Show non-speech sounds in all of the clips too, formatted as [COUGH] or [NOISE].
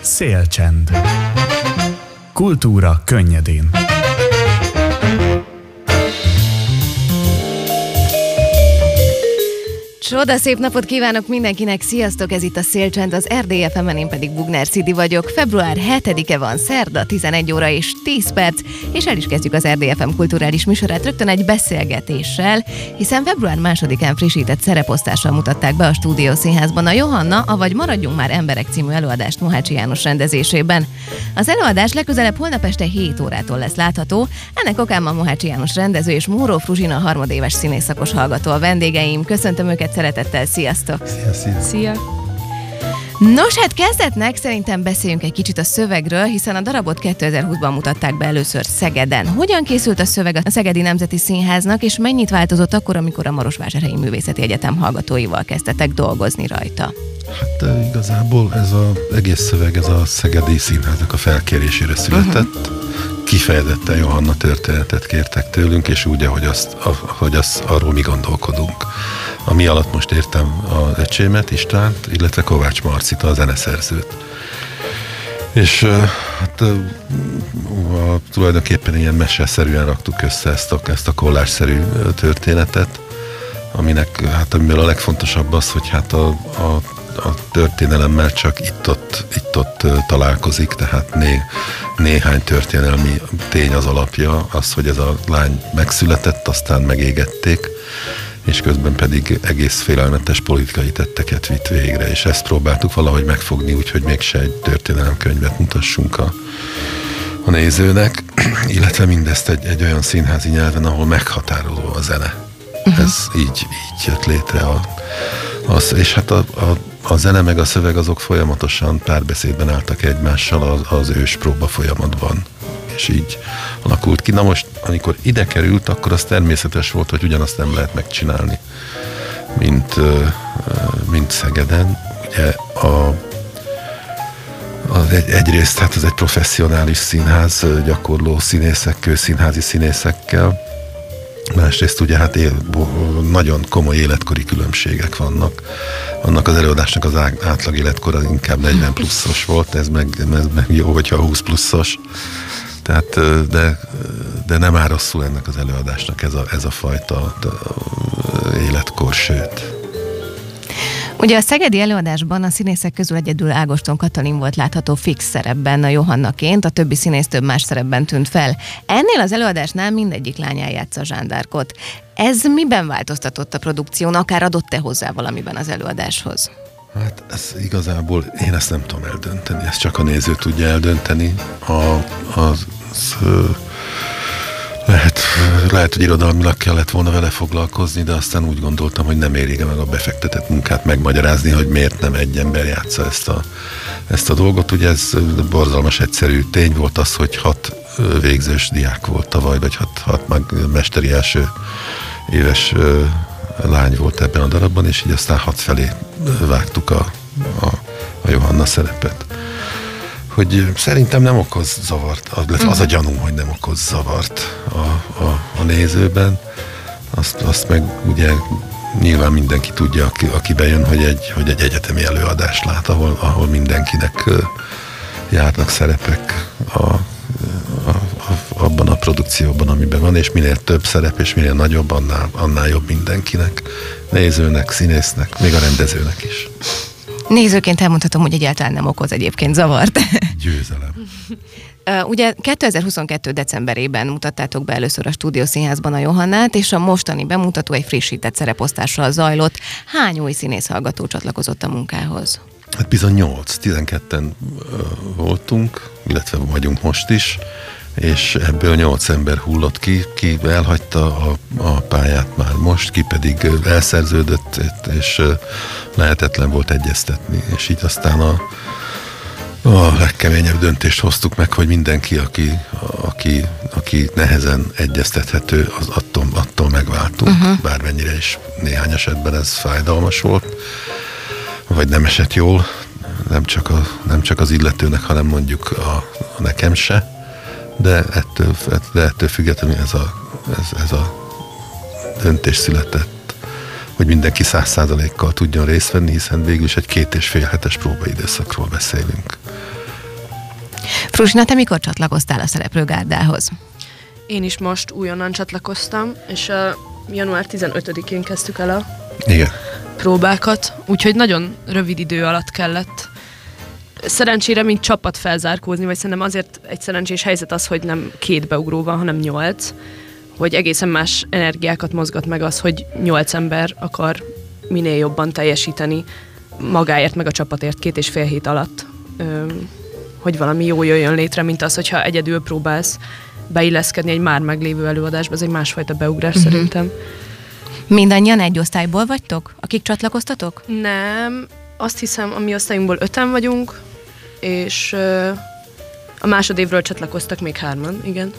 Szélcsend. Kultúra könnyedén. Csoda szép napot kívánok mindenkinek, sziasztok, ez itt a Szélcsend, az rdfm én pedig Bugner Szidi vagyok. Február 7-e van, szerda, 11 óra és 10 perc, és el is kezdjük az RDFM kulturális műsorát rögtön egy beszélgetéssel, hiszen február 2-án frissített szereposztással mutatták be a Stúdió Színházban a Johanna, avagy Maradjunk már emberek című előadást Mohácsi János rendezésében. Az előadás legközelebb holnap este 7 órától lesz látható, ennek okán a Mohácsi János rendező és Móró Fruzsina harmadéves színészakos hallgató a vendégeim. Köszöntöm őket szeretettel, sziasztok! Szia, szia! Szia! Nos, hát kezdetnek szerintem beszéljünk egy kicsit a szövegről, hiszen a darabot 2020-ban mutatták be először Szegeden. Hogyan készült a szöveg a Szegedi Nemzeti Színháznak, és mennyit változott akkor, amikor a Marosvásárhelyi Művészeti Egyetem hallgatóival kezdtetek dolgozni rajta? Hát igazából ez az egész szöveg, ez a Szegedi Színháznak a felkérésére született. Uh-huh. Kifejezetten Johanna történetet kértek tőlünk, és úgy, ahogy, azt, ahogy azt, arról mi gondolkodunk. Ami alatt most értem az öcsémet, Istvánt, illetve Kovács Marcit, a zeneszerzőt. És hát tulajdonképpen ilyen meseszerűen raktuk össze ezt a, ezt a kollásszerű történetet, aminek, hát amivel a legfontosabb az, hogy hát a, a, a történelemmel csak itt-ott, itt-ott találkozik, tehát né, néhány történelmi tény az alapja, az, hogy ez a lány megszületett, aztán megégették, és közben pedig egész félelmetes politikai tetteket vitt végre, és ezt próbáltuk valahogy megfogni, úgyhogy mégse egy történelemkönyvet mutassunk a, a nézőnek, [CLEARS THROAT] illetve mindezt egy, egy olyan színházi nyelven, ahol meghatározó a zene. Uh-huh. Ez így, így jött létre. A, az, és hát a, a, a zene meg a szöveg azok folyamatosan párbeszédben álltak egymással az, az ős próba folyamatban és így alakult ki. Na most, amikor ide került, akkor az természetes volt, hogy ugyanazt nem lehet megcsinálni, mint, mint Szegeden. Ugye a az egy, egyrészt hát ez egy professzionális színház, gyakorló színészekkel, színházi színészekkel, Másrészt ugye hát él, nagyon komoly életkori különbségek vannak. Annak az előadásnak az átlag életkora inkább 40 pluszos volt, ez meg, ez meg jó, hogyha 20 pluszos. Tehát, de, de nem áll rosszul ennek az előadásnak ez a, ez a fajta életkor, sőt. Ugye a szegedi előadásban a színészek közül egyedül Ágoston Katalin volt látható fix szerepben a Johannaként, a többi színész több más szerepben tűnt fel. Ennél az előadásnál mindegyik lányán játsza Zsándárkot. Ez miben változtatott a produkción, akár adott-e hozzá valamiben az előadáshoz? Hát ez igazából én ezt nem tudom eldönteni, ezt csak a néző tudja eldönteni. A, az, lehet, lehet, hogy irodalmilag kellett volna vele foglalkozni, de aztán úgy gondoltam, hogy nem éri meg a befektetett munkát megmagyarázni, hogy miért nem egy ember játsza ezt a, ezt a dolgot. Ugye ez borzalmas egyszerű tény volt az, hogy hat végzős diák volt tavaly, vagy hat, hat meg mesteri első éves lány volt ebben a darabban, és így aztán hat felé vágtuk a, a, a Johanna szerepet. Hogy szerintem nem okoz zavart, az, az a mhm. gyanúm, hogy nem okoz zavart a, a, a nézőben. Azt, azt meg ugye nyilván mindenki tudja, aki, aki bejön, hogy egy, hogy egy egyetemi előadást lát, ahol, ahol mindenkinek járnak szerepek a abban a produkcióban, amiben van, és minél több szerep, és minél nagyobb, annál, annál jobb mindenkinek, nézőnek, színésznek, még a rendezőnek is. Nézőként elmondhatom, hogy egyáltalán nem okoz egyébként zavart. [LAUGHS] Győzelem. Ugye 2022. decemberében mutattátok be először a Színházban a Johannát, és a mostani bemutató egy frissített szereposztással zajlott. Hány új színész hallgató csatlakozott a munkához? Hát bizony 8, 12-en voltunk, illetve vagyunk most is és ebből nyolc ember hullott ki, ki elhagyta a, a pályát már most, ki pedig elszerződött, és lehetetlen volt egyeztetni, és így aztán a, a legkeményebb döntést hoztuk meg, hogy mindenki, aki, aki, aki nehezen egyeztethető, az attól, attól megváltunk, uh-huh. bármennyire is néhány esetben ez fájdalmas volt, vagy nem esett jól, nem csak, a, nem csak az illetőnek, hanem mondjuk a, a nekem se de ettől, de ettől függetlenül ez a, ez, ez a döntés született. hogy mindenki száz százalékkal tudjon részt venni, hiszen végül is egy két és fél hetes próbaidőszakról beszélünk. Frusna, te mikor csatlakoztál a szereplőgárdához? Én is most újonnan csatlakoztam, és a január 15-én kezdtük el a Igen. próbákat, úgyhogy nagyon rövid idő alatt kellett szerencsére, mint csapat felzárkózni, vagy szerintem azért egy szerencsés helyzet az, hogy nem két beugró van, hanem nyolc, hogy egészen más energiákat mozgat meg az, hogy nyolc ember akar minél jobban teljesíteni magáért, meg a csapatért két és fél hét alatt, hogy valami jó jöjjön létre, mint az, hogyha egyedül próbálsz beilleszkedni egy már meglévő előadásba, ez egy másfajta beugrás uh-huh. szerintem. Mindannyian egy osztályból vagytok, akik csatlakoztatok? Nem, azt hiszem, a mi osztályunkból öten vagyunk, és a másodévről csatlakoztak még hárman, igen.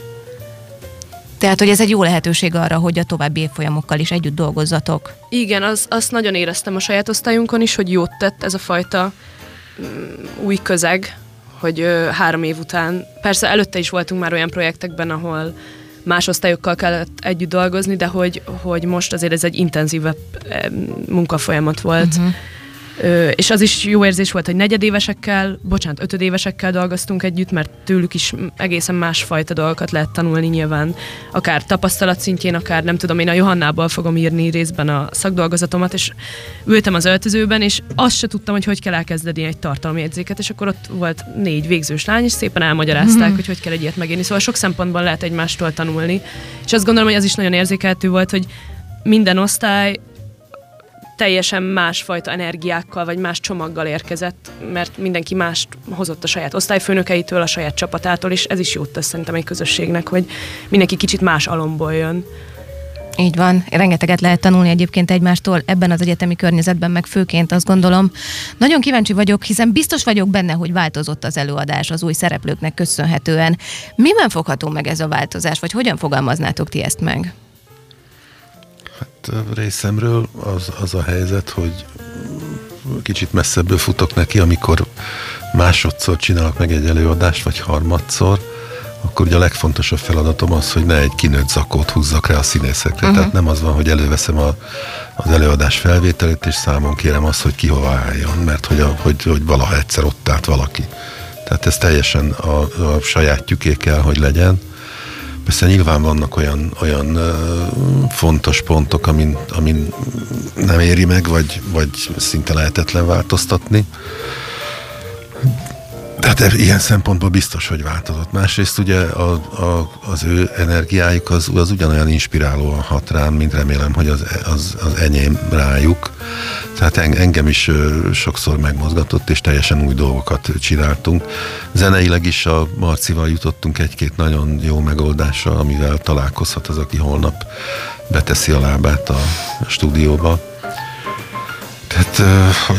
Tehát, hogy ez egy jó lehetőség arra, hogy a további évfolyamokkal is együtt dolgozzatok. Igen, az, azt nagyon éreztem a saját osztályunkon is, hogy jót tett ez a fajta mm, új közeg, hogy ö, három év után, persze előtte is voltunk már olyan projektekben, ahol más osztályokkal kellett együtt dolgozni, de hogy, hogy most azért ez egy intenzívebb munkafolyamat volt. Uh-huh Ö, és az is jó érzés volt, hogy negyedévesekkel, bocsánat, ötödévesekkel dolgoztunk együtt, mert tőlük is egészen másfajta dolgokat lehet tanulni nyilván, akár tapasztalat szintjén, akár nem tudom, én a Johannából fogom írni részben a szakdolgozatomat, és ültem az öltözőben, és azt se tudtam, hogy hogy kell elkezdeni egy tartalomjegyzéket, és akkor ott volt négy végzős lány, és szépen elmagyarázták, mm-hmm. hogy hogy kell egy ilyet megírni. Szóval sok szempontból lehet egymástól tanulni. És azt gondolom, hogy az is nagyon érzékeltő volt, hogy minden osztály teljesen másfajta energiákkal, vagy más csomaggal érkezett, mert mindenki mást hozott a saját osztályfőnökeitől, a saját csapatától, és ez is jót tesz szerintem egy közösségnek, hogy mindenki kicsit más alomból jön. Így van, rengeteget lehet tanulni egyébként egymástól ebben az egyetemi környezetben, meg főként azt gondolom. Nagyon kíváncsi vagyok, hiszen biztos vagyok benne, hogy változott az előadás az új szereplőknek köszönhetően. Miben fogható meg ez a változás, vagy hogyan fogalmaznátok ti ezt meg? Hát részemről az, az a helyzet, hogy kicsit messzebből futok neki, amikor másodszor csinálok meg egy előadást, vagy harmadszor, akkor ugye a legfontosabb feladatom az, hogy ne egy kinőtt zakót húzzak rá a színészekre. Uh-huh. Tehát nem az van, hogy előveszem a, az előadás felvételét, és számon kérem azt, hogy ki hova álljon, mert hogy, a, hogy, hogy valaha egyszer ott állt valaki. Tehát ez teljesen a, a sajátjuké kell, hogy legyen. Persze nyilván vannak olyan, olyan fontos pontok, amin, amin nem éri meg, vagy, vagy szinte lehetetlen változtatni. Tehát ilyen szempontból biztos, hogy változott. Másrészt ugye a, a, az ő energiájuk az, az ugyanolyan inspirálóan hat rám, mint remélem, hogy az, az, az enyém rájuk. Tehát engem is sokszor megmozgatott, és teljesen új dolgokat csináltunk. Zeneileg is a Marcival jutottunk egy-két nagyon jó megoldásra, amivel találkozhat az, aki holnap beteszi a lábát a stúdióba. Tehát,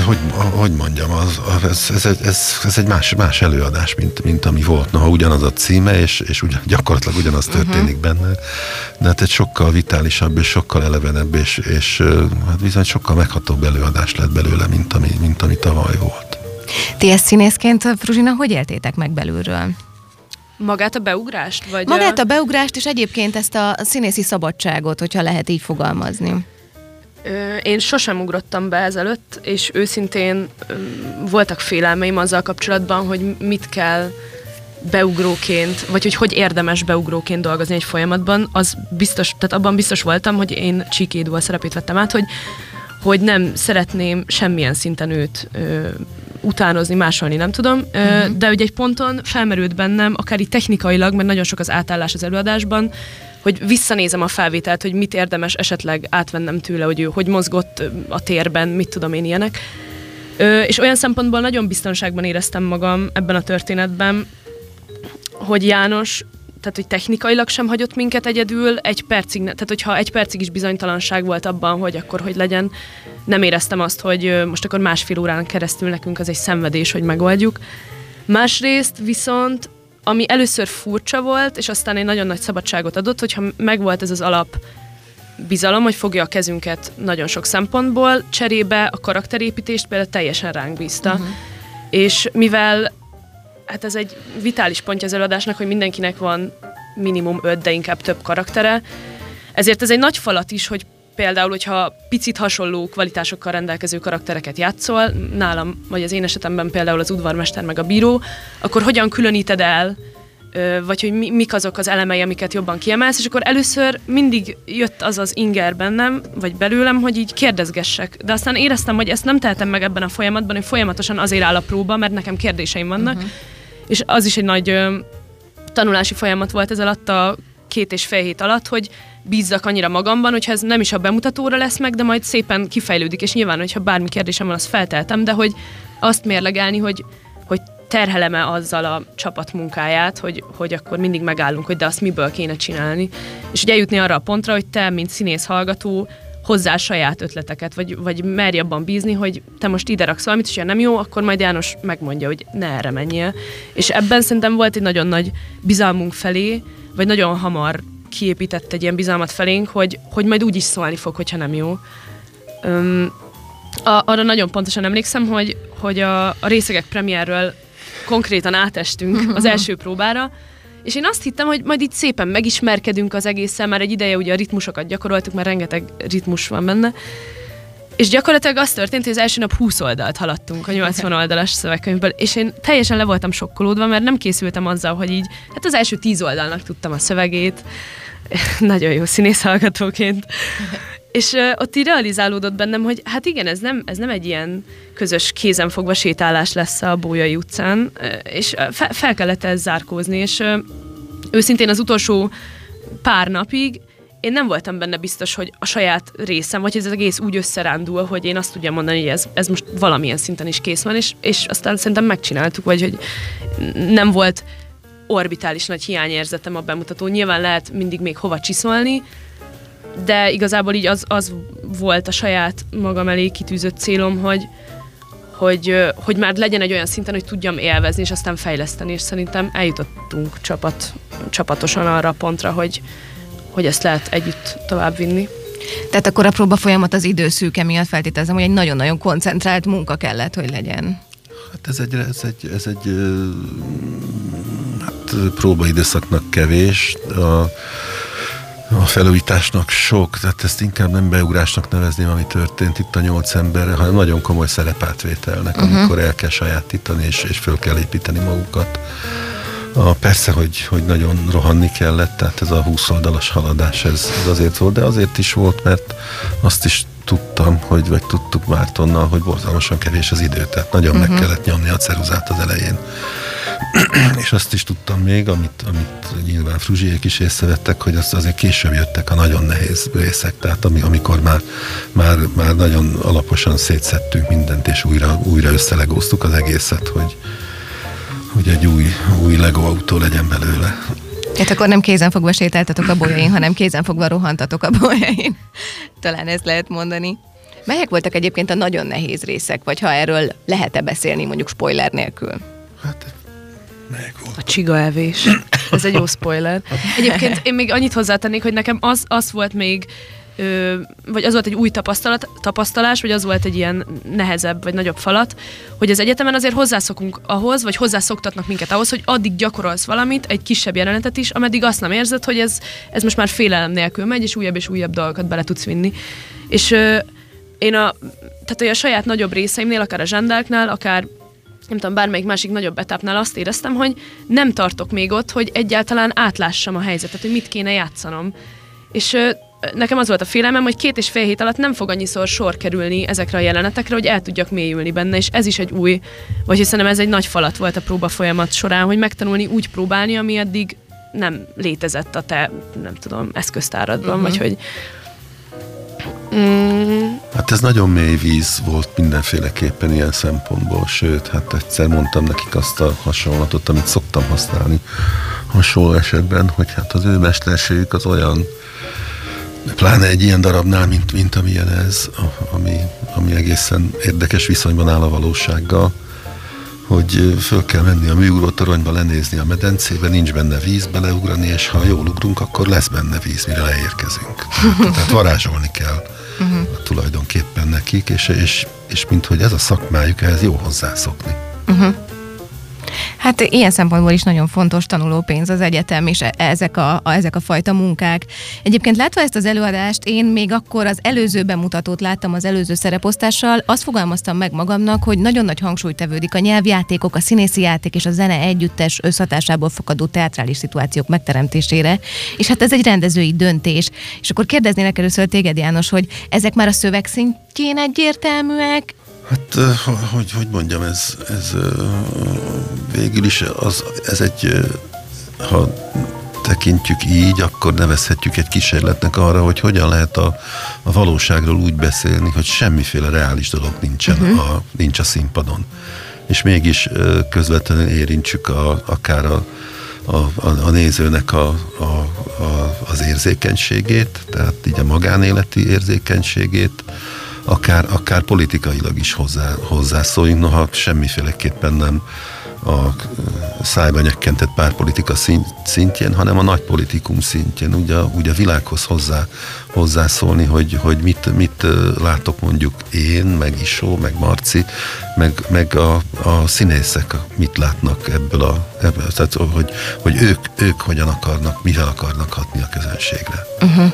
hogy, hogy, mondjam, az, ez, ez, ez, ez egy más, más előadás, mint, mint ami volt. Noha ugyanaz a címe, és, és ugyan, gyakorlatilag ugyanaz mhm. történik uh-huh. benne, de hát egy sokkal vitálisabb, és sokkal elevenebb, és, és hát bizony sokkal meghatóbb előadás lett belőle, mint ami, mint ami tavaly volt. Ti ezt színészként, Fruzsina, hogy éltétek meg belülről? Magát a beugrást? Vagy Magát a beugrást, és egyébként ezt a színészi szabadságot, hogyha lehet így fogalmazni. Én sosem ugrottam be ezelőtt, és őszintén voltak félelmeim azzal kapcsolatban, hogy mit kell beugróként, vagy hogy hogy érdemes beugróként dolgozni egy folyamatban, az biztos, tehát abban biztos voltam, hogy én Csíkédú a szerepét vettem át, hogy, hogy nem szeretném semmilyen szinten őt ö, utánozni, másolni, nem tudom, ö, uh-huh. de ugye egy ponton felmerült bennem, akár így technikailag, mert nagyon sok az átállás az előadásban, hogy visszanézem a felvételt, hogy mit érdemes esetleg átvennem tőle, hogy ő hogy mozgott a térben, mit tudom én ilyenek. Ö, és olyan szempontból nagyon biztonságban éreztem magam ebben a történetben, hogy János, tehát hogy technikailag sem hagyott minket egyedül, egy percig, tehát hogyha egy percig is bizonytalanság volt abban, hogy akkor hogy legyen, nem éreztem azt, hogy most akkor másfél órán keresztül nekünk az egy szenvedés, hogy megoldjuk. Másrészt viszont ami először furcsa volt, és aztán egy nagyon nagy szabadságot adott, hogyha megvolt ez az alap bizalom, hogy fogja a kezünket nagyon sok szempontból, cserébe a karakterépítést például teljesen ránk bízta. Uh-huh. És mivel hát ez egy vitális pontja az előadásnak, hogy mindenkinek van minimum öt, de inkább több karaktere, ezért ez egy nagy falat is, hogy például, hogyha picit hasonló kvalitásokkal rendelkező karaktereket játszol, nálam, vagy az én esetemben például az udvarmester meg a bíró, akkor hogyan különíted el vagy hogy mi, mik azok az elemei, amiket jobban kiemelsz, és akkor először mindig jött az az inger bennem, vagy belőlem, hogy így kérdezgessek. De aztán éreztem, hogy ezt nem tehetem meg ebben a folyamatban, hogy folyamatosan azért áll a próba, mert nekem kérdéseim vannak, uh-huh. és az is egy nagy ö, tanulási folyamat volt ez alatt a két és fél hét alatt, hogy bízzak annyira magamban, hogyha ez nem is a bemutatóra lesz meg, de majd szépen kifejlődik, és nyilván, hogyha bármi kérdésem van, azt felteltem, de hogy azt mérlegelni, hogy, hogy terhelem-e azzal a csapat munkáját, hogy, hogy akkor mindig megállunk, hogy de azt miből kéne csinálni. És hogy eljutni arra a pontra, hogy te, mint színész hallgató, hozzá saját ötleteket, vagy, vagy merj abban bízni, hogy te most ide raksz valamit, és ha nem jó, akkor majd János megmondja, hogy ne erre menjél. És ebben szerintem volt egy nagyon nagy bizalmunk felé, vagy nagyon hamar kiépített egy ilyen bizalmat felénk, hogy, hogy majd úgy is szólni fog, hogyha nem jó. Öm, a, arra nagyon pontosan emlékszem, hogy, hogy a, a részegek premierről konkrétan átestünk az első próbára, és én azt hittem, hogy majd itt szépen megismerkedünk az egészen, már egy ideje ugye a ritmusokat gyakoroltuk, mert rengeteg ritmus van benne, és gyakorlatilag az történt, hogy az első nap 20 oldalt haladtunk a 80 oldalas szövegkönyvből, és én teljesen le voltam sokkolódva, mert nem készültem azzal, hogy így, hát az első 10 oldalnak tudtam a szövegét, [LAUGHS] nagyon jó színész hallgatóként, és uh, ott így realizálódott bennem, hogy hát igen, ez nem, ez nem egy ilyen közös kézenfogva sétálás lesz a Bójai utcán, uh, és fe, fel kellett ez zárkózni, és uh, őszintén az utolsó pár napig én nem voltam benne biztos, hogy a saját részem, vagy ez az egész úgy összerándul, hogy én azt tudjam mondani, hogy ez, ez most valamilyen szinten is kész van, és, és aztán szerintem megcsináltuk, vagy hogy nem volt orbitális nagy hiányérzetem a bemutató. Nyilván lehet mindig még hova csiszolni, de igazából így az, az volt a saját magam elé kitűzött célom, hogy, hogy, hogy már legyen egy olyan szinten, hogy tudjam élvezni, és aztán fejleszteni, és szerintem eljutottunk csapat, csapatosan arra a pontra, hogy, hogy ezt lehet együtt tovább vinni. Tehát akkor a próba folyamat az időszűke miatt feltételezem, hogy egy nagyon-nagyon koncentrált munka kellett, hogy legyen. Hát ez egy, ez egy, ez egy hát próbaidőszaknak kevés. A, a felújításnak sok, tehát ezt inkább nem beugrásnak nevezném, ami történt itt a nyolc emberre, hanem nagyon komoly szerepátvételnek, uh-huh. amikor el kell sajátítani és, és föl kell építeni magukat. A, persze, hogy, hogy nagyon rohanni kellett, tehát ez a 20 oldalas haladás, ez, ez azért volt, de azért is volt, mert azt is tudtam, hogy, vagy tudtuk Mártonnal, hogy borzalmasan kevés az idő, tehát nagyon uh-huh. meg mhm. kellett nyomni a ceruzát az elején. [CLEARS THROAT] és azt is tudtam még, amit, amit nyilván Fruzsiék is észrevettek, hogy azt azért később jöttek a nagyon nehéz részek, tehát ami, amikor már, már, már nagyon alaposan szétszettünk mindent, és újra, újra összelegóztuk az egészet, hogy, hogy egy új, új Lego autó legyen belőle. Hát akkor nem kézenfogva sétáltatok a bolyain, hanem kézenfogva rohantatok a bolyain. Talán ezt lehet mondani. Melyek voltak egyébként a nagyon nehéz részek, vagy ha erről lehet-e beszélni mondjuk spoiler nélkül? Hát a csiga evés. Ez egy jó spoiler. [LAUGHS] Egyébként én még annyit hozzátennék, hogy nekem az, az volt még vagy az volt egy új tapasztalat, tapasztalás, vagy az volt egy ilyen nehezebb, vagy nagyobb falat, hogy az egyetemen azért hozzászokunk ahhoz, vagy hozzászoktatnak minket ahhoz, hogy addig gyakorolsz valamit, egy kisebb jelenetet is, ameddig azt nem érzed, hogy ez, ez most már félelem nélkül megy, és újabb és újabb dolgokat bele tudsz vinni. És ö, én a, tehát a saját nagyobb részeimnél, akár a zsendáknál, akár nem tudom, bármelyik másik nagyobb etapnál azt éreztem, hogy nem tartok még ott, hogy egyáltalán átlássam a helyzetet, hogy mit kéne játszanom. És nekem az volt a félelmem, hogy két és fél hét alatt nem fog annyiszor sor kerülni ezekre a jelenetekre, hogy el tudjak mélyülni benne, és ez is egy új, vagy hiszen ez egy nagy falat volt a próba folyamat során, hogy megtanulni úgy próbálni, ami eddig nem létezett a te, nem tudom, eszköztáradban, uh-huh. vagy hogy Mm. Hát ez nagyon mély víz volt mindenféleképpen ilyen szempontból, sőt, hát egyszer mondtam nekik azt a hasonlatot, amit szoktam használni hasonló esetben, hogy hát az ő mesterségük az olyan, pláne egy ilyen darabnál, mint, mint amilyen ez, ami, ami egészen érdekes viszonyban áll a valósággal, hogy föl kell menni a műugró toronyba, lenézni a medencébe, nincs benne víz, beleugrani, és ha jól ugrunk, akkor lesz benne víz, mire leérkezünk. [LAUGHS] Tehát varázsolni kell uh-huh. tulajdonképpen nekik, és, és, és mint hogy ez a szakmájuk, ehhez jó hozzászokni. Uh-huh. Hát ilyen szempontból is nagyon fontos tanulópénz az egyetem és e- ezek a, a, ezek a fajta munkák. Egyébként látva ezt az előadást, én még akkor az előző bemutatót láttam az előző szereposztással, azt fogalmaztam meg magamnak, hogy nagyon nagy hangsúly tevődik a nyelvjátékok, a színészi játék és a zene együttes összhatásából fakadó teatrális szituációk megteremtésére, és hát ez egy rendezői döntés. És akkor kérdeznélek először téged, János, hogy ezek már a szöveg szintjén egyértelműek, Hát, hogy, hogy mondjam, ez, ez végül is az, ez egy, ha tekintjük így, akkor nevezhetjük egy kísérletnek arra, hogy hogyan lehet a, a valóságról úgy beszélni, hogy semmiféle reális dolog nincsen uh-huh. a, nincs a színpadon. És mégis közvetlenül érintsük a, akár a, a, a, a nézőnek a, a, a, az érzékenységét, tehát így a magánéleti érzékenységét, akár, akár politikailag is hozzá, hozzászóljunk, noha semmiféleképpen nem a szájba nyekkentett párpolitika szintjén, hanem a nagy politikum szintjén, ugye, ugye a világhoz hozzá, hozzászólni, hogy, hogy mit, mit látok mondjuk én, meg Isó, meg Marci, meg, meg a, a színészek mit látnak ebből a, ebből, tehát hogy, hogy ők, ők hogyan akarnak, mivel akarnak hatni a közönségre. Uh-huh.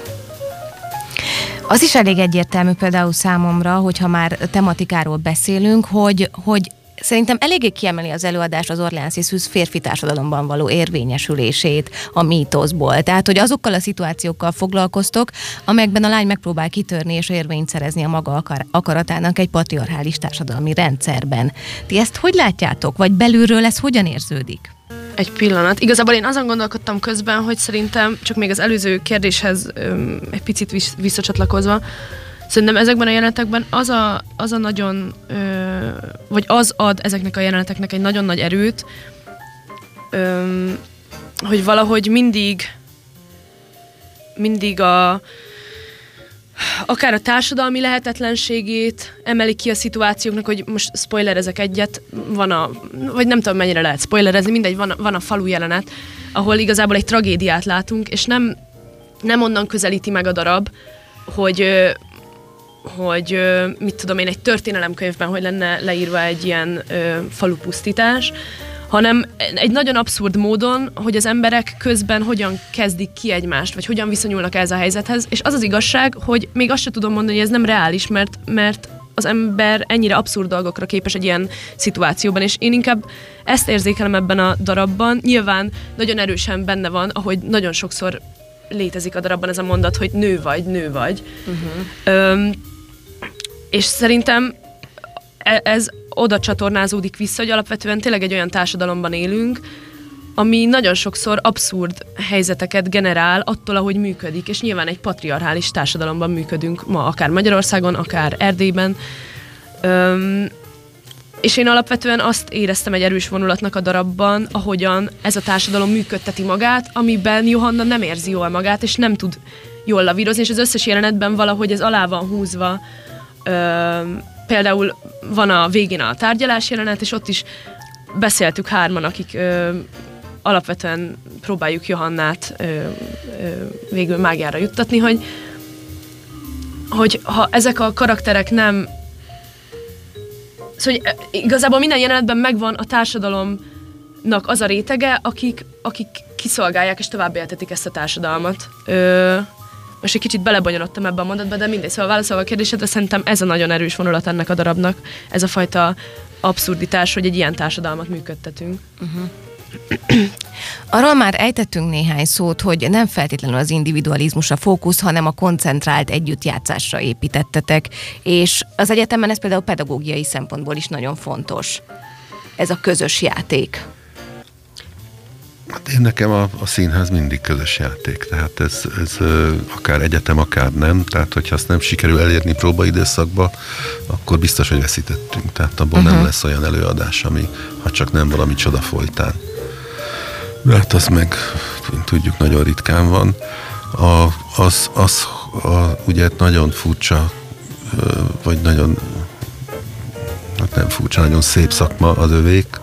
Az is elég egyértelmű például számomra, hogyha már tematikáról beszélünk, hogy, hogy Szerintem eléggé kiemeli az előadás az Orleánsi Szűz férfi társadalomban való érvényesülését a mítoszból. Tehát, hogy azokkal a szituációkkal foglalkoztok, amelyekben a lány megpróbál kitörni és érvényt szerezni a maga akar- akaratának egy patriarchális társadalmi rendszerben. Ti ezt hogy látjátok? Vagy belülről ez hogyan érződik? Egy pillanat. Igazából én azon gondolkodtam közben, hogy szerintem, csak még az előző kérdéshez öm, egy picit visszacsatlakozva, Szerintem ezekben a jelenetekben az a, az a nagyon, ö, vagy az ad ezeknek a jeleneteknek egy nagyon nagy erőt, ö, hogy valahogy mindig, mindig a, akár a társadalmi lehetetlenségét emeli ki a szituációknak, hogy most spoilerezek egyet, van a, vagy nem tudom mennyire lehet spoilerezni, mindegy, van, van a falu jelenet, ahol igazából egy tragédiát látunk, és nem, nem onnan közelíti meg a darab, hogy hogy mit tudom én, egy történelemkönyvben, hogy lenne leírva egy ilyen falupusztítás, hanem egy nagyon abszurd módon, hogy az emberek közben hogyan kezdik ki egymást, vagy hogyan viszonyulnak ez a helyzethez, és az az igazság, hogy még azt sem tudom mondani, hogy ez nem reális, mert, mert az ember ennyire abszurd dolgokra képes egy ilyen szituációban, és én inkább ezt érzékelem ebben a darabban. Nyilván nagyon erősen benne van, ahogy nagyon sokszor létezik a darabban ez a mondat, hogy nő vagy, nő vagy. Uh-huh. Öm, és szerintem e- ez oda csatornázódik vissza, hogy alapvetően tényleg egy olyan társadalomban élünk, ami nagyon sokszor abszurd helyzeteket generál attól, ahogy működik, és nyilván egy patriarchális társadalomban működünk ma, akár Magyarországon, akár Erdélyben. Öm, és én alapvetően azt éreztem egy erős vonulatnak a darabban, ahogyan ez a társadalom működteti magát, amiben Johanna nem érzi jól magát, és nem tud jól lavírozni, és az összes jelenetben valahogy ez alá van húzva Ö, például van a végén a tárgyalás jelenet, és ott is beszéltük hárman, akik ö, alapvetően próbáljuk Johannát ö, ö, végül mágiára juttatni, hogy, hogy ha ezek a karakterek nem Szóval hogy igazából minden jelenetben megvan a társadalomnak az a rétege, akik, akik kiszolgálják és tovább ezt a társadalmat. Ö, most egy kicsit belebonyolodtam ebbe a mondatba, de mindegy, szóval válaszolva a kérdésedre, szerintem ez a nagyon erős vonulat ennek a darabnak, ez a fajta abszurditás, hogy egy ilyen társadalmat működtetünk. Uh-huh. Arról már ejtettünk néhány szót, hogy nem feltétlenül az individualizmus a fókusz, hanem a koncentrált együttjátszásra építettetek, és az egyetemen ez például pedagógiai szempontból is nagyon fontos. Ez a közös játék. Hát én nekem a, a színház mindig közös játék, tehát ez, ez akár egyetem, akár nem, tehát hogyha azt nem sikerül elérni próbaidőszakba, akkor biztos, hogy veszítettünk, tehát abból uh-huh. nem mhm. lesz olyan előadás, ami ha csak nem valami csoda folytán. De hát az meg, tudjuk, nagyon ritkán van. A, az, az a, ugye nagyon furcsa, vagy nagyon, hát nem furcsa, nagyon szép szakma az övék,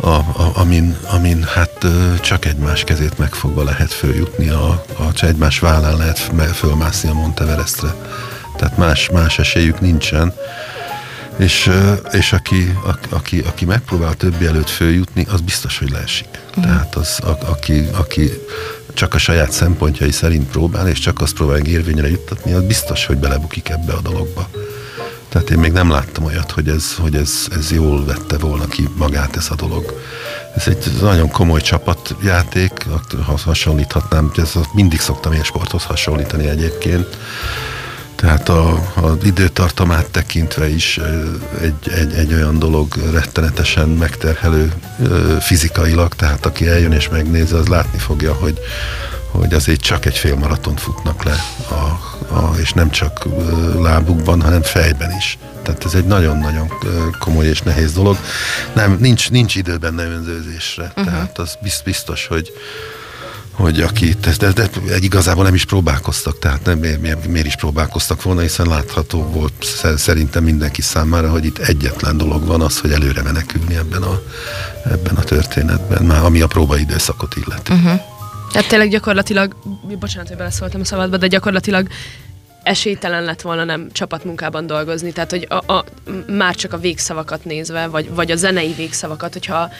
a, a, amin, amin hát csak egymás kezét megfogva lehet följutni, a, a, csak egymás vállán lehet fölmászni a Monteverestre. Tehát más, más esélyük nincsen. És, és aki, aki, aki megpróbál többi előtt följutni, az biztos, hogy leesik. Mm. Tehát az, a, aki, aki csak a saját szempontjai szerint próbál, és csak azt próbál érvényre juttatni, az biztos, hogy belebukik ebbe a dologba. Tehát én még nem láttam olyat, hogy ez, hogy ez, ez jól vette volna ki magát ez a dolog. Ez egy nagyon komoly csapatjáték, ha hasonlíthatnám, ez mindig szoktam ilyen sporthoz hasonlítani egyébként. Tehát az időtartamát tekintve is egy, egy, egy olyan dolog rettenetesen megterhelő fizikailag, tehát aki eljön és megnézi, az látni fogja, hogy, hogy azért csak egy fél maratont futnak le, a, a, és nem csak lábukban, hanem fejben is. Tehát ez egy nagyon-nagyon komoly és nehéz dolog. Nem, nincs, nincs idő benne önzőzésre, uh-huh. tehát az biztos, hogy hogy aki, de, de, igazából nem is próbálkoztak, tehát nem, miért, miért is próbálkoztak volna, hiszen látható volt szerintem mindenki számára, hogy itt egyetlen dolog van az, hogy előre menekülni ebben a, ebben a történetben, már ami a próbaidőszakot illeti. Uh-huh. Tehát tényleg gyakorlatilag, bocsánat, hogy beleszóltam a szabadba, de gyakorlatilag esélytelen lett volna nem csapatmunkában dolgozni, tehát hogy a, a, már csak a végszavakat nézve, vagy, vagy a zenei végszavakat, hogyha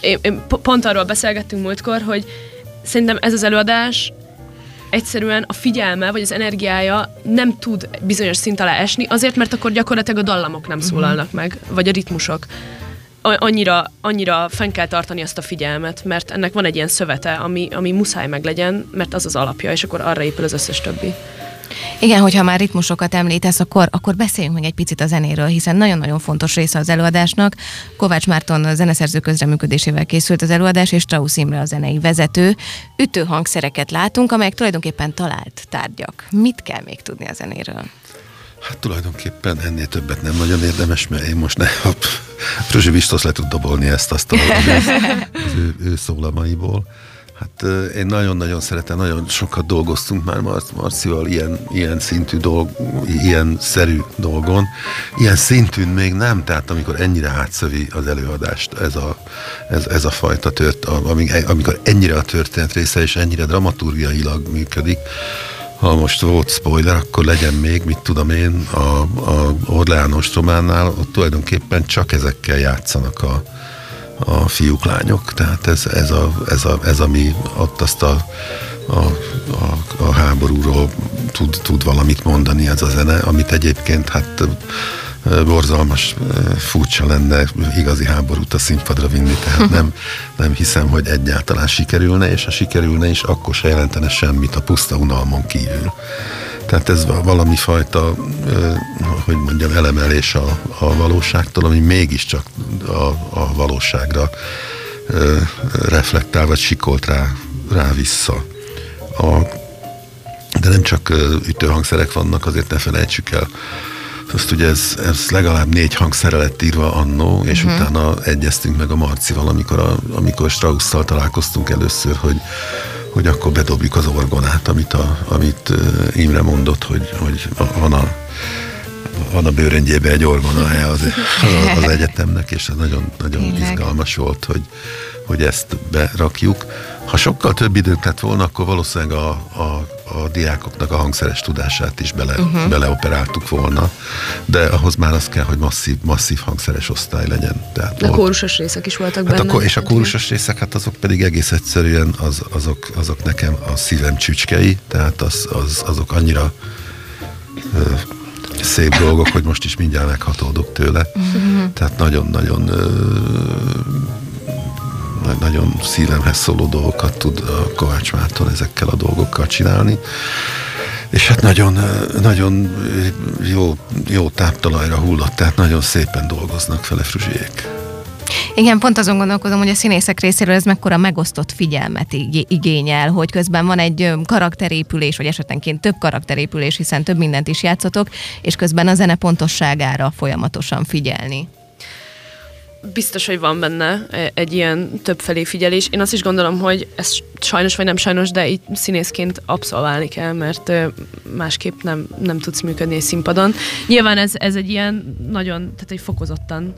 én, én pont arról beszélgettünk múltkor, hogy szerintem ez az előadás egyszerűen a figyelme, vagy az energiája nem tud bizonyos szint alá esni, azért, mert akkor gyakorlatilag a dallamok nem mhm. szólalnak meg, vagy a ritmusok. Annyira, annyira fenn kell tartani azt a figyelmet, mert ennek van egy ilyen szövete, ami, ami muszáj meg legyen, mert az az alapja, és akkor arra épül az összes többi. Igen, hogyha már ritmusokat említesz, akkor, akkor beszéljünk meg egy picit a zenéről, hiszen nagyon-nagyon fontos része az előadásnak. Kovács Márton a zeneszerző közreműködésével készült az előadás, és Strauss Imre a zenei vezető. Ütő hangszereket látunk, amelyek tulajdonképpen talált tárgyak. Mit kell még tudni a zenéről? Hát tulajdonképpen ennél többet nem nagyon érdemes, mert én most ne, [LAUGHS] Fruzsi biztos le tud dobolni ezt, azt a, az, [LAUGHS] az ő, ő szólamaiból. Hát én nagyon-nagyon szeretem, nagyon sokat dolgoztunk már Mar- Marcival ilyen, ilyen szintű dolg, ilyen szerű dolgon. Ilyen szintűn még nem, tehát amikor ennyire átszövi az előadást ez a, ez, ez a fajta tört, amikor ennyire a történet része és ennyire dramaturgiailag működik, ha most volt spoiler, akkor legyen még, mit tudom én, a, a Orleán ostrománál, ott tulajdonképpen csak ezekkel játszanak a, a fiúk-lányok. Tehát ez, ez, a, ez, a, ez ami ott azt a, a, a, a háborúról tud, tud valamit mondani ez a zene, amit egyébként hát borzalmas, furcsa lenne igazi háborút a színpadra vinni, tehát [LAUGHS] nem, nem hiszem, hogy egyáltalán sikerülne, és ha sikerülne is, akkor se jelentene semmit a puszta unalmon kívül. Tehát ez valami fajta, hogy mondjam, elemelés a, a valóságtól, ami mégiscsak a, a valóságra reflektál, vagy sikolt rá, rá vissza. A, de nem csak ütőhangszerek vannak, azért ne felejtsük el. Azt ugye ez, ez legalább négy hangszere lett írva annó, és uh-huh. utána egyeztünk meg a Marcival, amikor, a, amikor Strauss-szal találkoztunk először, hogy hogy akkor bedobjuk az orgonát, amit, a, amit Imre mondott, hogy, hogy van a van a bőröngyébe egy orgona az, az, az egyetemnek, és ez nagyon, nagyon izgalmas volt, hogy, hogy ezt berakjuk. Ha sokkal több időnk lett volna, akkor valószínűleg a, a, a diákoknak a hangszeres tudását is bele, uh-huh. beleoperáltuk volna, de ahhoz már az kell, hogy masszív, masszív hangszeres osztály legyen. Tehát de volt, kórusos részek is voltak hát benne. A, és a kórusos részek, hát azok pedig egész egyszerűen az, azok, azok nekem a szívem csücskei, tehát az, az, azok annyira ö, szép dolgok, hogy most is mindjárt meghatódok tőle. Uh-huh. Tehát nagyon-nagyon nagyon szívemhez szóló dolgokat tud Kovács Márton ezekkel a dolgokkal csinálni. És hát nagyon, nagyon jó, jó táptalajra hullott, tehát nagyon szépen dolgoznak fele fruzsiék. Igen, pont azon gondolkodom, hogy a színészek részéről ez mekkora megosztott figyelmet igényel, hogy közben van egy karakterépülés, vagy esetenként több karakterépülés, hiszen több mindent is játszotok, és közben a zene pontosságára folyamatosan figyelni biztos, hogy van benne e, egy ilyen többfelé figyelés. Én azt is gondolom, hogy ez sajnos vagy nem sajnos, de így színészként abszolválni kell, mert másképp nem, nem tudsz működni egy színpadon. Nyilván ez, ez egy ilyen nagyon, tehát egy fokozottan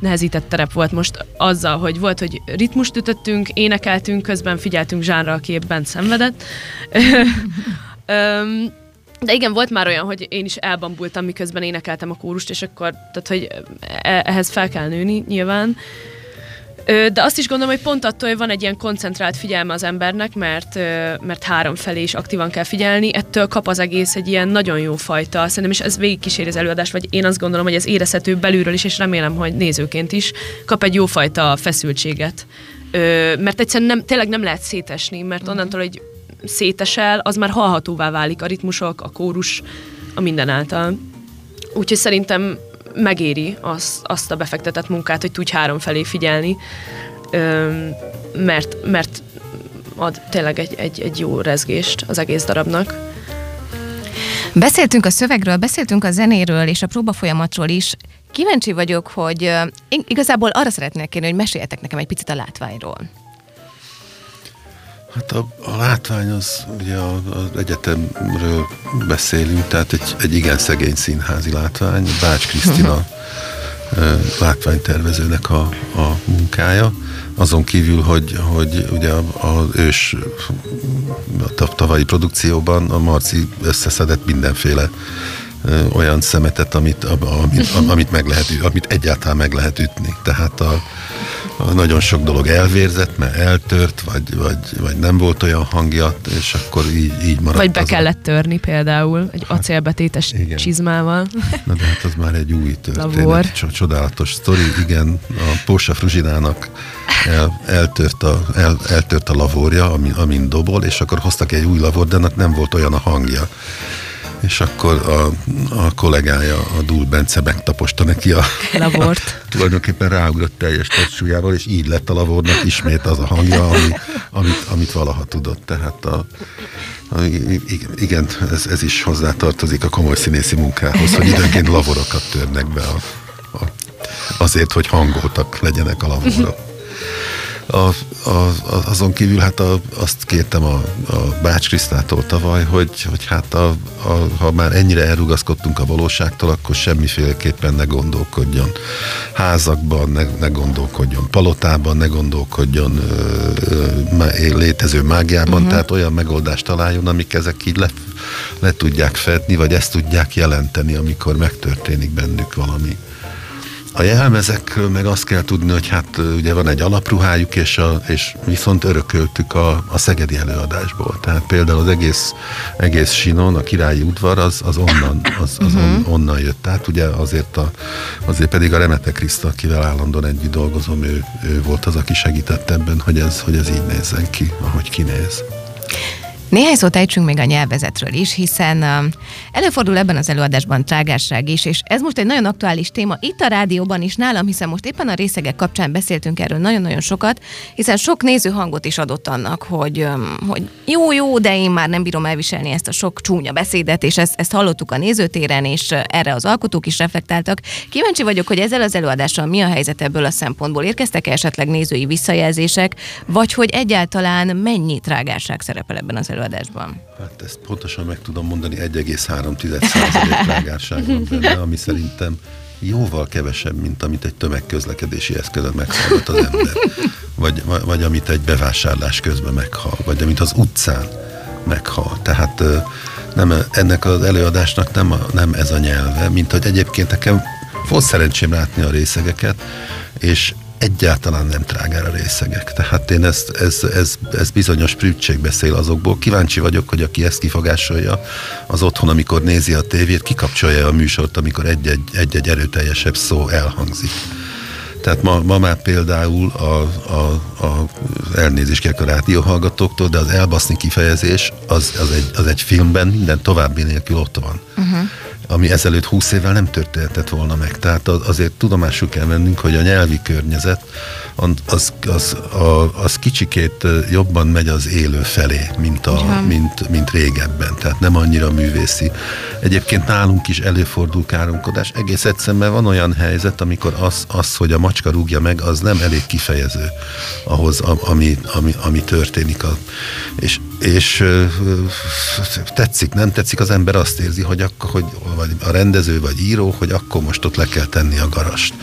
nehezített terep volt most azzal, hogy volt, hogy ritmust ütöttünk, énekeltünk, közben figyeltünk Zsánra, aki éppen szenvedett. [LAUGHS] De igen, volt már olyan, hogy én is elbambultam, miközben énekeltem a kórust, és akkor, tehát, hogy e- ehhez fel kell nőni nyilván. De azt is gondolom, hogy pont attól, hogy van egy ilyen koncentrált figyelme az embernek, mert, mert három felé is aktívan kell figyelni, ettől kap az egész egy ilyen nagyon jó fajta, szerintem is ez végigkíséri az előadást, vagy én azt gondolom, hogy ez érezhető belülről is, és remélem, hogy nézőként is kap egy jó fajta feszültséget. Mert egyszerűen nem, tényleg nem lehet szétesni, mert mhm. onnantól, hogy szétesel, az már hallhatóvá válik a ritmusok, a kórus, a minden által. Úgyhogy szerintem megéri az, azt a befektetett munkát, hogy tudj három felé figyelni, mert, mert ad tényleg egy, egy, egy jó rezgést az egész darabnak. Beszéltünk a szövegről, beszéltünk a zenéről és a próba folyamatról is. Kíváncsi vagyok, hogy igazából arra szeretnék kérni, hogy meséljetek nekem egy picit a látványról. Hát a, a látvány az, ugye az egyetemről beszélünk, tehát egy, egy igen szegény színházi látvány, Bács Krisztina látványtervezőnek a, a munkája. Azon kívül, hogy, hogy ugye az ős a tavalyi produkcióban a Marci összeszedett mindenféle olyan szemetet, amit, amit, amit, meg lehet, amit egyáltalán meg lehet ütni. Tehát a, nagyon sok dolog elvérzett, mert eltört, vagy, vagy, vagy nem volt olyan hangja, és akkor így, így maradt. Vagy be kellett a... törni például, egy hát, acélbetétes igen. csizmával. Na de hát az már egy új történet. Csodálatos sztori, igen. A Porsa Fruzsinának el, eltört, a, el, eltört a lavorja, amin, amin dobol, és akkor hoztak egy új lavort, de annak nem volt olyan a hangja és akkor a, a kollégája, a Dúl Bence megtaposta neki a lavort. [LAUGHS] tulajdonképpen ráugrott teljes testsúlyával, és így lett a lavornak ismét az a hangja, ami, amit, amit valaha tudott. Tehát a, a, igen, ez, ez is hozzátartozik a komoly színészi munkához, hogy időnként lavorokat törnek be a, a, azért, hogy hangoltak legyenek a lavorok. A, a, azon kívül hát a, azt kértem a, a Bács Krisztától tavaly, hogy, hogy hát a, a, ha már ennyire elrugaszkodtunk a valóságtól, akkor semmiféleképpen ne gondolkodjon házakban, ne, ne gondolkodjon palotában, ne gondolkodjon ö, ö, létező mágiában, uh-huh. tehát olyan megoldást találjon, amik ezek így le, le tudják fedni, vagy ezt tudják jelenteni, amikor megtörténik bennük valami. A jelmezekről meg azt kell tudni, hogy hát ugye van egy alapruhájuk, és, a, és viszont örököltük a, a szegedi előadásból. Tehát például az egész, egész sinon, a királyi udvar, az, az onnan, az, az on, mhm. onnan jött. Tehát ugye azért, a, azért pedig a Remete Kriszta, akivel állandóan együtt dolgozom, ő, ő volt az, aki segített ebben, hogy ez, hogy ez így nézzen ki, ahogy kinéz. Néhány szót ejtsünk még a nyelvezetről is, hiszen um, előfordul ebben az előadásban trágárság is, és ez most egy nagyon aktuális téma itt a rádióban is nálam, hiszen most éppen a részegek kapcsán beszéltünk erről nagyon-nagyon sokat, hiszen sok néző hangot is adott annak, hogy, um, hogy jó, jó, de én már nem bírom elviselni ezt a sok csúnya beszédet, és ezt, ezt hallottuk a nézőtéren, és uh, erre az alkotók is reflektáltak. Kíváncsi vagyok, hogy ezzel az előadással mi a helyzet ebből a szempontból. Érkeztek -e esetleg nézői visszajelzések, vagy hogy egyáltalán mennyi trágárság szerepel ebben az előadásban? Előadásban? Hát ezt pontosan meg tudom mondani, 1,3% trágárság van benne, ami szerintem jóval kevesebb, mint amit egy tömegközlekedési eszközön meghallgat az ember. Vagy, vagy, vagy amit egy bevásárlás közben meghal, vagy amit az utcán meghal. Tehát nem, ennek az előadásnak nem, a, nem ez a nyelve, mint hogy egyébként nekem volt szerencsém látni a részegeket, és egyáltalán nem a részegek. Tehát én ezt, ez, ez, ez bizonyos prűtség beszél azokból. Kíváncsi vagyok, hogy aki ezt kifogásolja, az otthon, amikor nézi a tévét, kikapcsolja a műsort, amikor egy-egy, egy-egy erőteljesebb szó elhangzik. Tehát ma, ma már például a, a, a elnézést kérek a rádióhallgatóktól, de az elbaszni kifejezés az, az, egy, az egy filmben minden további nélkül ott van. Uh-huh ami ezelőtt 20 évvel nem történhetett volna meg. Tehát azért tudomásul kell vennünk, hogy a nyelvi környezet az, az, az kicsikét jobban megy az élő felé, mint, a, mint, mint régebben. Tehát nem annyira művészi. Egyébként nálunk is előfordul káromkodás. Egész egyszerűen van olyan helyzet, amikor az, az, hogy a macska rúgja meg, az nem elég kifejező ahhoz, ami, ami, ami történik. A, és és tetszik, nem tetszik, az ember azt érzi, hogy, akkor, hogy vagy a rendező vagy író, hogy akkor most ott le kell tenni a garast.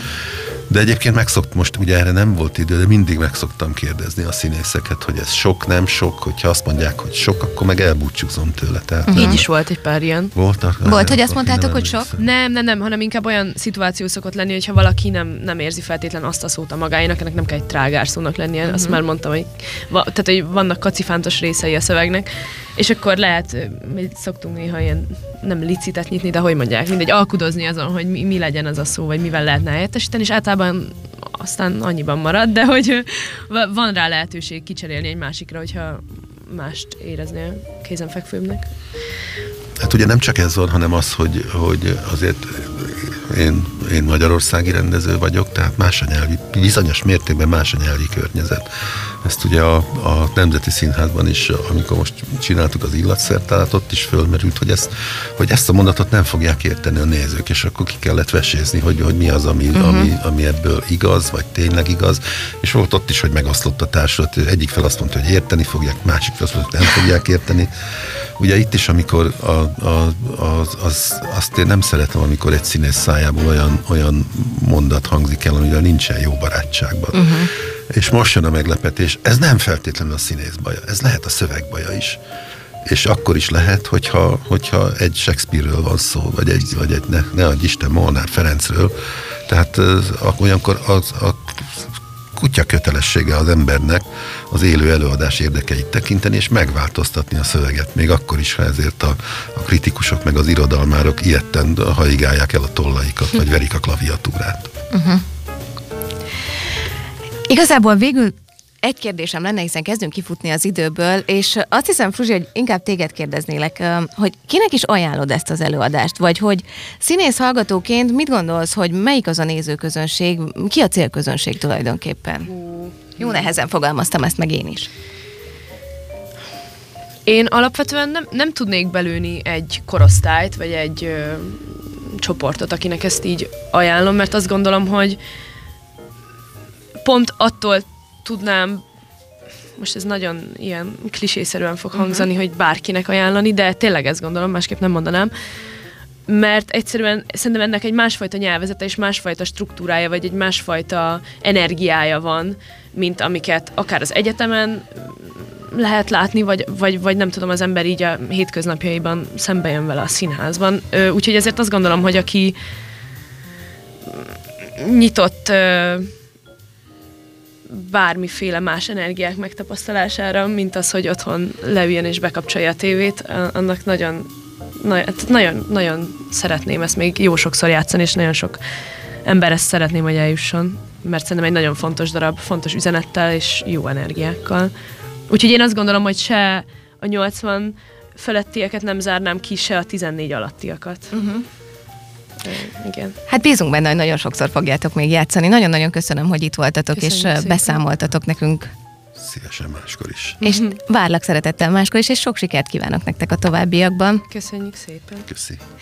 De egyébként megszokt, most ugye erre nem volt idő, de mindig megszoktam kérdezni a színészeket, hogy ez sok, nem sok, hogyha azt mondják, hogy sok, akkor meg elbúcsúzom tőle. Tehát Így is volt egy pár ilyen. Voltak, Volt, hogy azt mondtátok, hogy sok? Nem, nem, nem, hanem inkább olyan szituáció szokott lenni, hogyha valaki nem, nem érzi feltétlen azt a szót a magáénak, ennek nem kell egy trágár szónak lennie, uh-huh. azt már mondtam, hogy, va, tehát, hogy vannak kacifántos részei a szövegnek, és akkor lehet, mi szoktunk néha ilyen, nem licitet nyitni, de hogy mondják, mindegy, alkudozni azon, hogy mi, mi legyen az a szó, vagy mivel lehetne helyettesíteni, és általában aztán annyiban marad, de hogy van rá lehetőség kicserélni egy másikra, hogyha mást éreznél kézenfekvőbbnek. Hát ugye nem csak ez van, hanem az, hogy, hogy azért én, én magyarországi rendező vagyok, tehát más a nyelvi, bizonyos mértékben más a nyelvi környezet. Ezt ugye a, a Nemzeti Színházban is, amikor most csináltuk az illatszertárat, ott is fölmerült, hogy ezt, hogy ezt a mondatot nem fogják érteni a nézők, és akkor ki kellett vesézni, hogy, hogy mi az, ami, uh-huh. ami, ami ebből igaz, vagy tényleg igaz, és volt ott is, hogy megoszlott a társulat, egyik fel azt mondta, hogy érteni fogják, másik fel azt mondta, hogy nem fogják érteni. Ugye itt is, amikor a, a, az, az, azt én nem szeretem, amikor egy színész szájából olyan, olyan mondat hangzik el, amivel nincsen jó barátságban. Uh-huh. És most jön a meglepetés, ez nem feltétlenül a színész baja, ez lehet a szöveg baja is. És akkor is lehet, hogyha, hogyha egy Shakespeare-ről van szó, vagy egy, vagy egy ne, ne adj Isten, Molnár Ferencről. Tehát olyankor az, a kutya kötelessége az embernek az élő előadás érdekeit tekinteni, és megváltoztatni a szöveget, még akkor is, ha ezért a, a kritikusok meg az irodalmárok ilyetten haigálják el a tollaikat, vagy verik a klaviatúrát. Igazából végül egy kérdésem lenne, hiszen kezdünk kifutni az időből, és azt hiszem, Fruzsi, hogy inkább téged kérdeznélek, hogy kinek is ajánlod ezt az előadást, vagy hogy színész hallgatóként mit gondolsz, hogy melyik az a nézőközönség, ki a célközönség tulajdonképpen? Jó nehezen fogalmaztam ezt meg én is. Én alapvetően nem, nem tudnék belőni egy korosztályt, vagy egy ö, csoportot, akinek ezt így ajánlom, mert azt gondolom, hogy pont attól tudnám, most ez nagyon ilyen klisészerűen fog hangzani, uh-huh. hogy bárkinek ajánlani, de tényleg ezt gondolom, másképp nem mondanám, mert egyszerűen szerintem ennek egy másfajta nyelvezete és másfajta struktúrája, vagy egy másfajta energiája van, mint amiket akár az egyetemen lehet látni, vagy, vagy, vagy nem tudom, az ember így a hétköznapjaiban szembe jön vele a színházban. Úgyhogy ezért azt gondolom, hogy aki nyitott bármiféle más energiák megtapasztalására, mint az, hogy otthon leüljön és bekapcsolja a tévét, annak nagyon, nagyon, nagyon, nagyon szeretném ezt még jó sokszor játszani, és nagyon sok ember ezt szeretném, hogy eljusson, mert szerintem egy nagyon fontos darab, fontos üzenettel és jó energiákkal. Úgyhogy én azt gondolom, hogy se a 80 felettieket nem zárnám ki, se a 14 alattiakat. Uh-huh. Igen. Hát bízunk benne, hogy nagyon sokszor fogjátok még játszani. Nagyon-nagyon köszönöm, hogy itt voltatok, Köszönjük és szépen. beszámoltatok nekünk Szívesen máskor is. És várlak szeretettel máskor is, és sok sikert kívánok nektek a továbbiakban. Köszönjük szépen. Köszi.